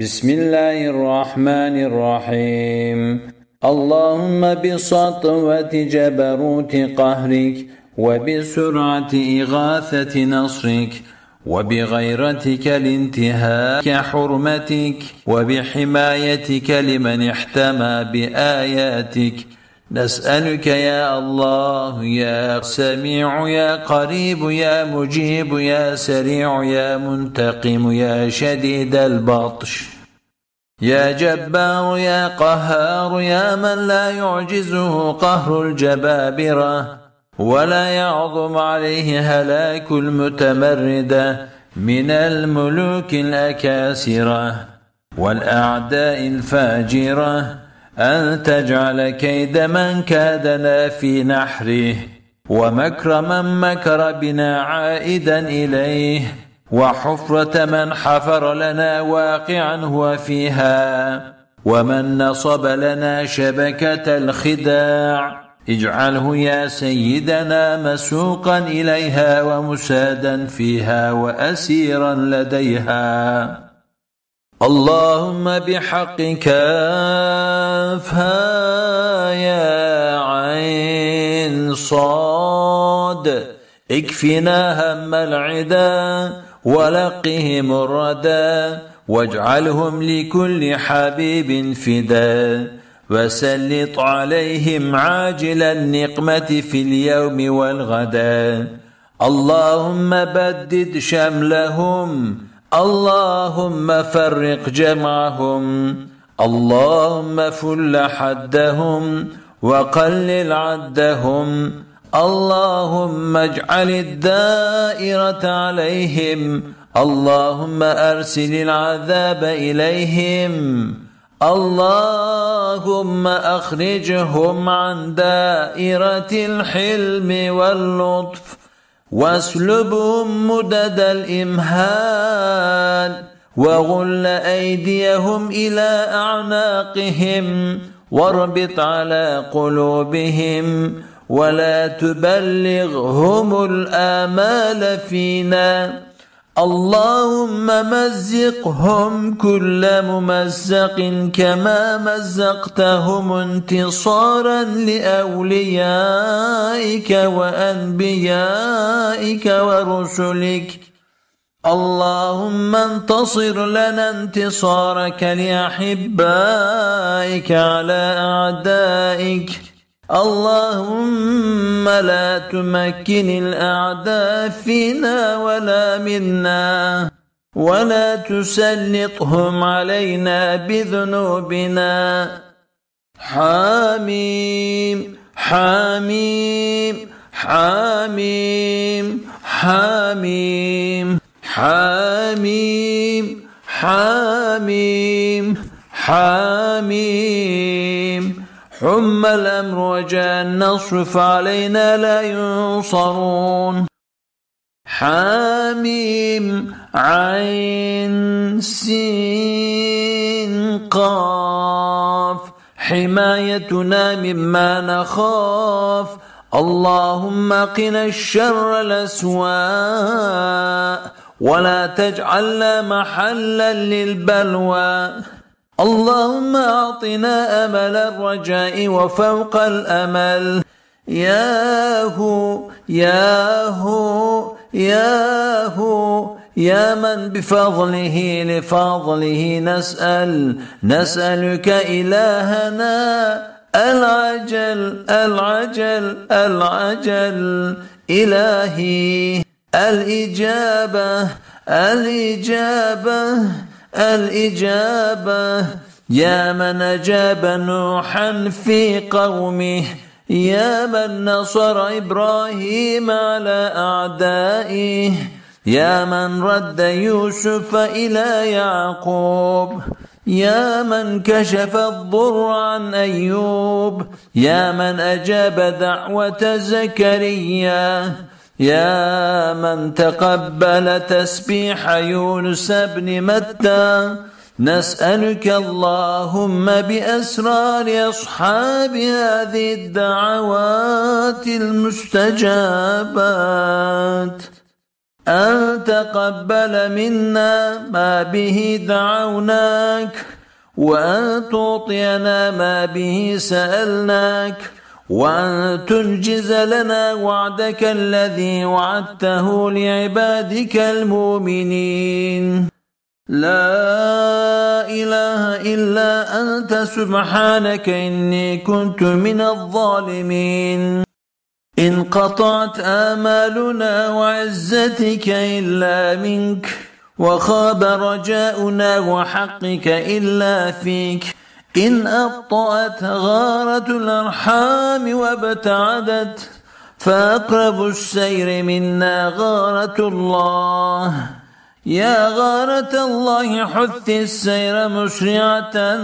بسم الله الرحمن الرحيم اللهم بسطوة جبروت قهرك وبسرعة إغاثة نصرك وبغيرتك لانتهاك حرمتك وبحمايتك لمن احتمى بآياتك نسألك يا الله يا سميع يا قريب يا مجيب يا سريع يا منتقم يا شديد البطش. يا جبار يا قهار يا من لا يعجزه قهر الجبابرة. ولا يعظم عليه هلاك المتمردة من الملوك الأكاسرة والأعداء الفاجرة. أن تجعل كيد من كادنا في نحره ومكر من مكر بنا عائدا إليه وحفرة من حفر لنا واقعا هو فيها ومن نصب لنا شبكة الخداع. اجعله يا سيدنا مسوقا إليها ومسادا فيها وأسيرا لديها. اللهم بحق كافها يا عين صاد. اكفنا هم العدا ولقهم الردى واجعلهم لكل حبيب فدا. وسلط عليهم عاجل النقمة في اليوم والغدا. اللهم بدد شملهم اللهم فرق جمعهم اللهم فل حدهم وقلل عدهم اللهم اجعل الدائرة عليهم اللهم أرسل العذاب إليهم اللهم أخرجهم عن دائرة الحلم واللطف واسلبهم مدد الإمهال وغل أيديهم إلى أعناقهم واربط على قلوبهم ولا تبلغهم الآمال فينا. اللهم مزقهم كل ممزق كما مزقتهم انتصارا لأوليائك وأنبيائك ورسلك. اللهم انتصر لنا انتصارك لأحبائك على أعدائك. اللهم لا تمكن الأعداء فينا ولا منا ولا تسلطهم علينا بذنوبنا. حاميم حاميم حاميم حاميم حاميم حاميم حاميم. حم الأمر وجاء النصر فعلينا لا ينصرون. حاميم عين سين قاف. حمايتنا مما نخاف. اللهم قنا الشر الأسواء ولا تجعلنا محلا للبلوى اللهم أعطنا أمل الرجاء وفوق الأمل. يا هو يا هو يا هو يا من بفضله لفضله نسأل. نسألك إلهنا العجل العجل العجل. إلهي الإجابة الإجابة. الإجابة يا من أجاب نوحا في قومه يا من نصر إبراهيم على أعدائه يا من رد يوسف إلى يعقوب يا من كشف الضر عن أيوب يا من أجاب دعوة زكريا يا من تقبل تسبيح يونس بن متى نسألك اللهم بأسرار أصحاب هذه الدعوات المستجابات. أن تقبل منا ما به دعوناك وأن تعطينا ما به سألناك. وأن تنجز لنا وعدك الذي وعدته لعبادك المؤمنين. لا إله إلا أنت سبحانك إني كنت من الظالمين. انقطعت آمالنا وعزتك إلا منك وخاب رجاؤنا وحقك إلا فيك. إن أبطأت غارة الأرحام وابتعدت فأقرب السير منا غارة الله. يا غارة الله حث السير مسرعة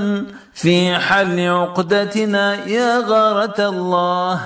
في حل عقدتنا. يا غارة الله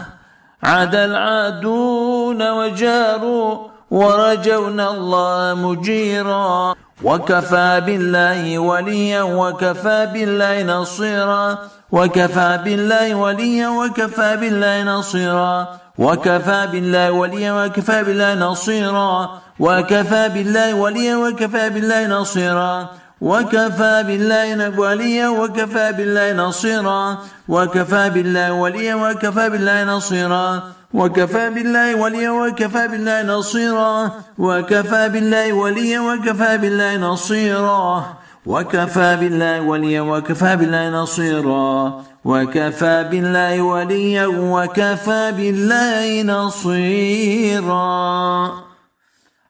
عاد العادون وجاروا ورجونا الله مجيرا وكفى بالله وليا وكفى بالله نصيرا وكفى بالله وليا وكفى بالله نصيرا وكفى بالله وليا وكفى بالله نصيرا وكفى بالله وليا وكفى بالله نصيرا وكفى بالله وليا وكفى بالله نصيرا وكفى بالله وليا وكفى بالله نصيرا وكفى بالله وليا وكفى بالله نصيرا. وكفى بالله وليا وكفى بالله نصيرا. وكفى بالله وليا وكفى بالله نصيرا. وكفى بالله وليا وكفى بالله نصيرا.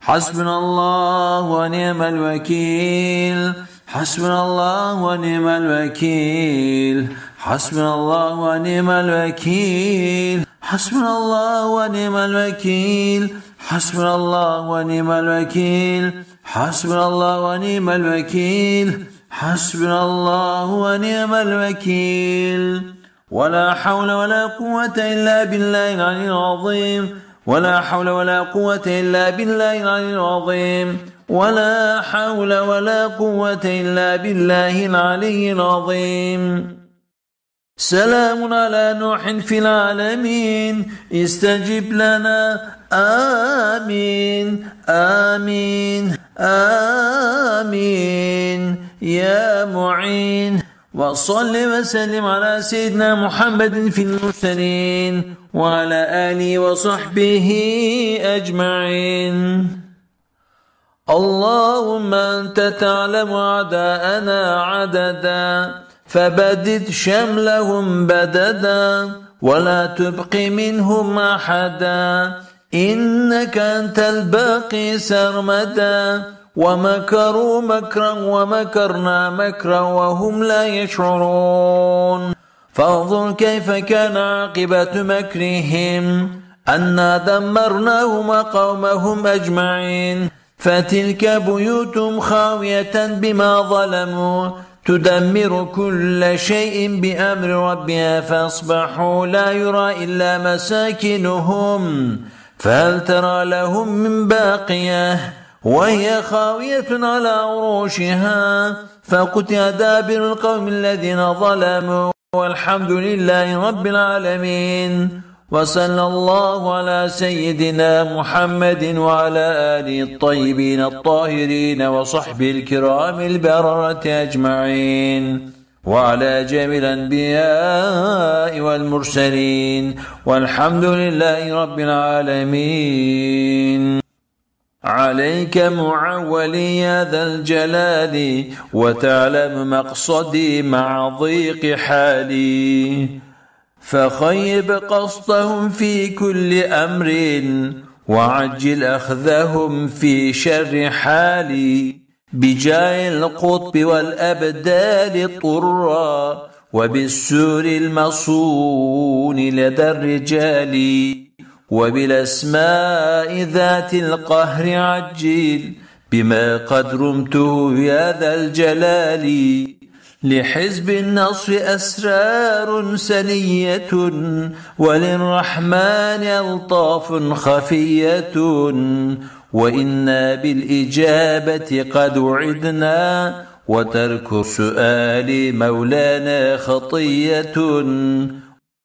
حسبنا الله ونعم الوكيل. حسبنا الله ونعم الوكيل. حسبنا الله ونعم الوكيل. حسبنا الله ونعم الوكيل. حسبنا الله ونعم الوكيل. حسبنا الله ونعم الوكيل. حسبنا الله ونعم الوكيل. ولا حول ولا قوة إلا بالله العلي العظيم. ولا حول ولا قوة إلا بالله العلي العظيم. ولا حول ولا قوة إلا بالله العلي العظيم. سلام على نوح في العالمين. استجب لنا. آمين. آمين. آمين. يا معين. وصل وسلم على سيدنا محمد في المرسلين وعلى آله وصحبه أجمعين. اللهم أنت تعلم أعداءنا عددا. فبدد شملهم بددا ولا تبق منهم أحدا. إنك أنت الباقي سرمدا. ومكروا مكرا ومكرنا مكرا وهم لا يشعرون. فانظر كيف كان عاقبة مكرهم. أنا دمرناهم وقومهم أجمعين. فتلك بيوتهم خاوية بما ظلموا. تدمر كل شيء بأمر ربها فأصبحوا لا يرى إلا مساكنهم فهل ترى لهم من باقية؟ وهي خاوية على عروشها فقطع دابر القوم الذين ظلموا والحمد لله رب العالمين. وصلى الله على سيدنا محمد وعلى آله الطيبين الطاهرين وصحبه الكرام البررة أجمعين وعلى جميع الأنبياء والمرسلين والحمد لله رب العالمين. عليك معولي يا ذا الجلال وتعلم مقصدي مع ضيق حالي. فخيب قصدهم في كل أمر وعجل أخذهم في شر حالي بجاه القطب والأبدال طرا وبالسور المصون لدى الرجال وبالأسماء ذات القهر عجيل بما قد رمته يا ذا الجلال لحزب النصر أسرار سنية وللرحمن ألطاف خفية وإنا بالإجابة قد وعدنا وترك السؤال مولانا خطية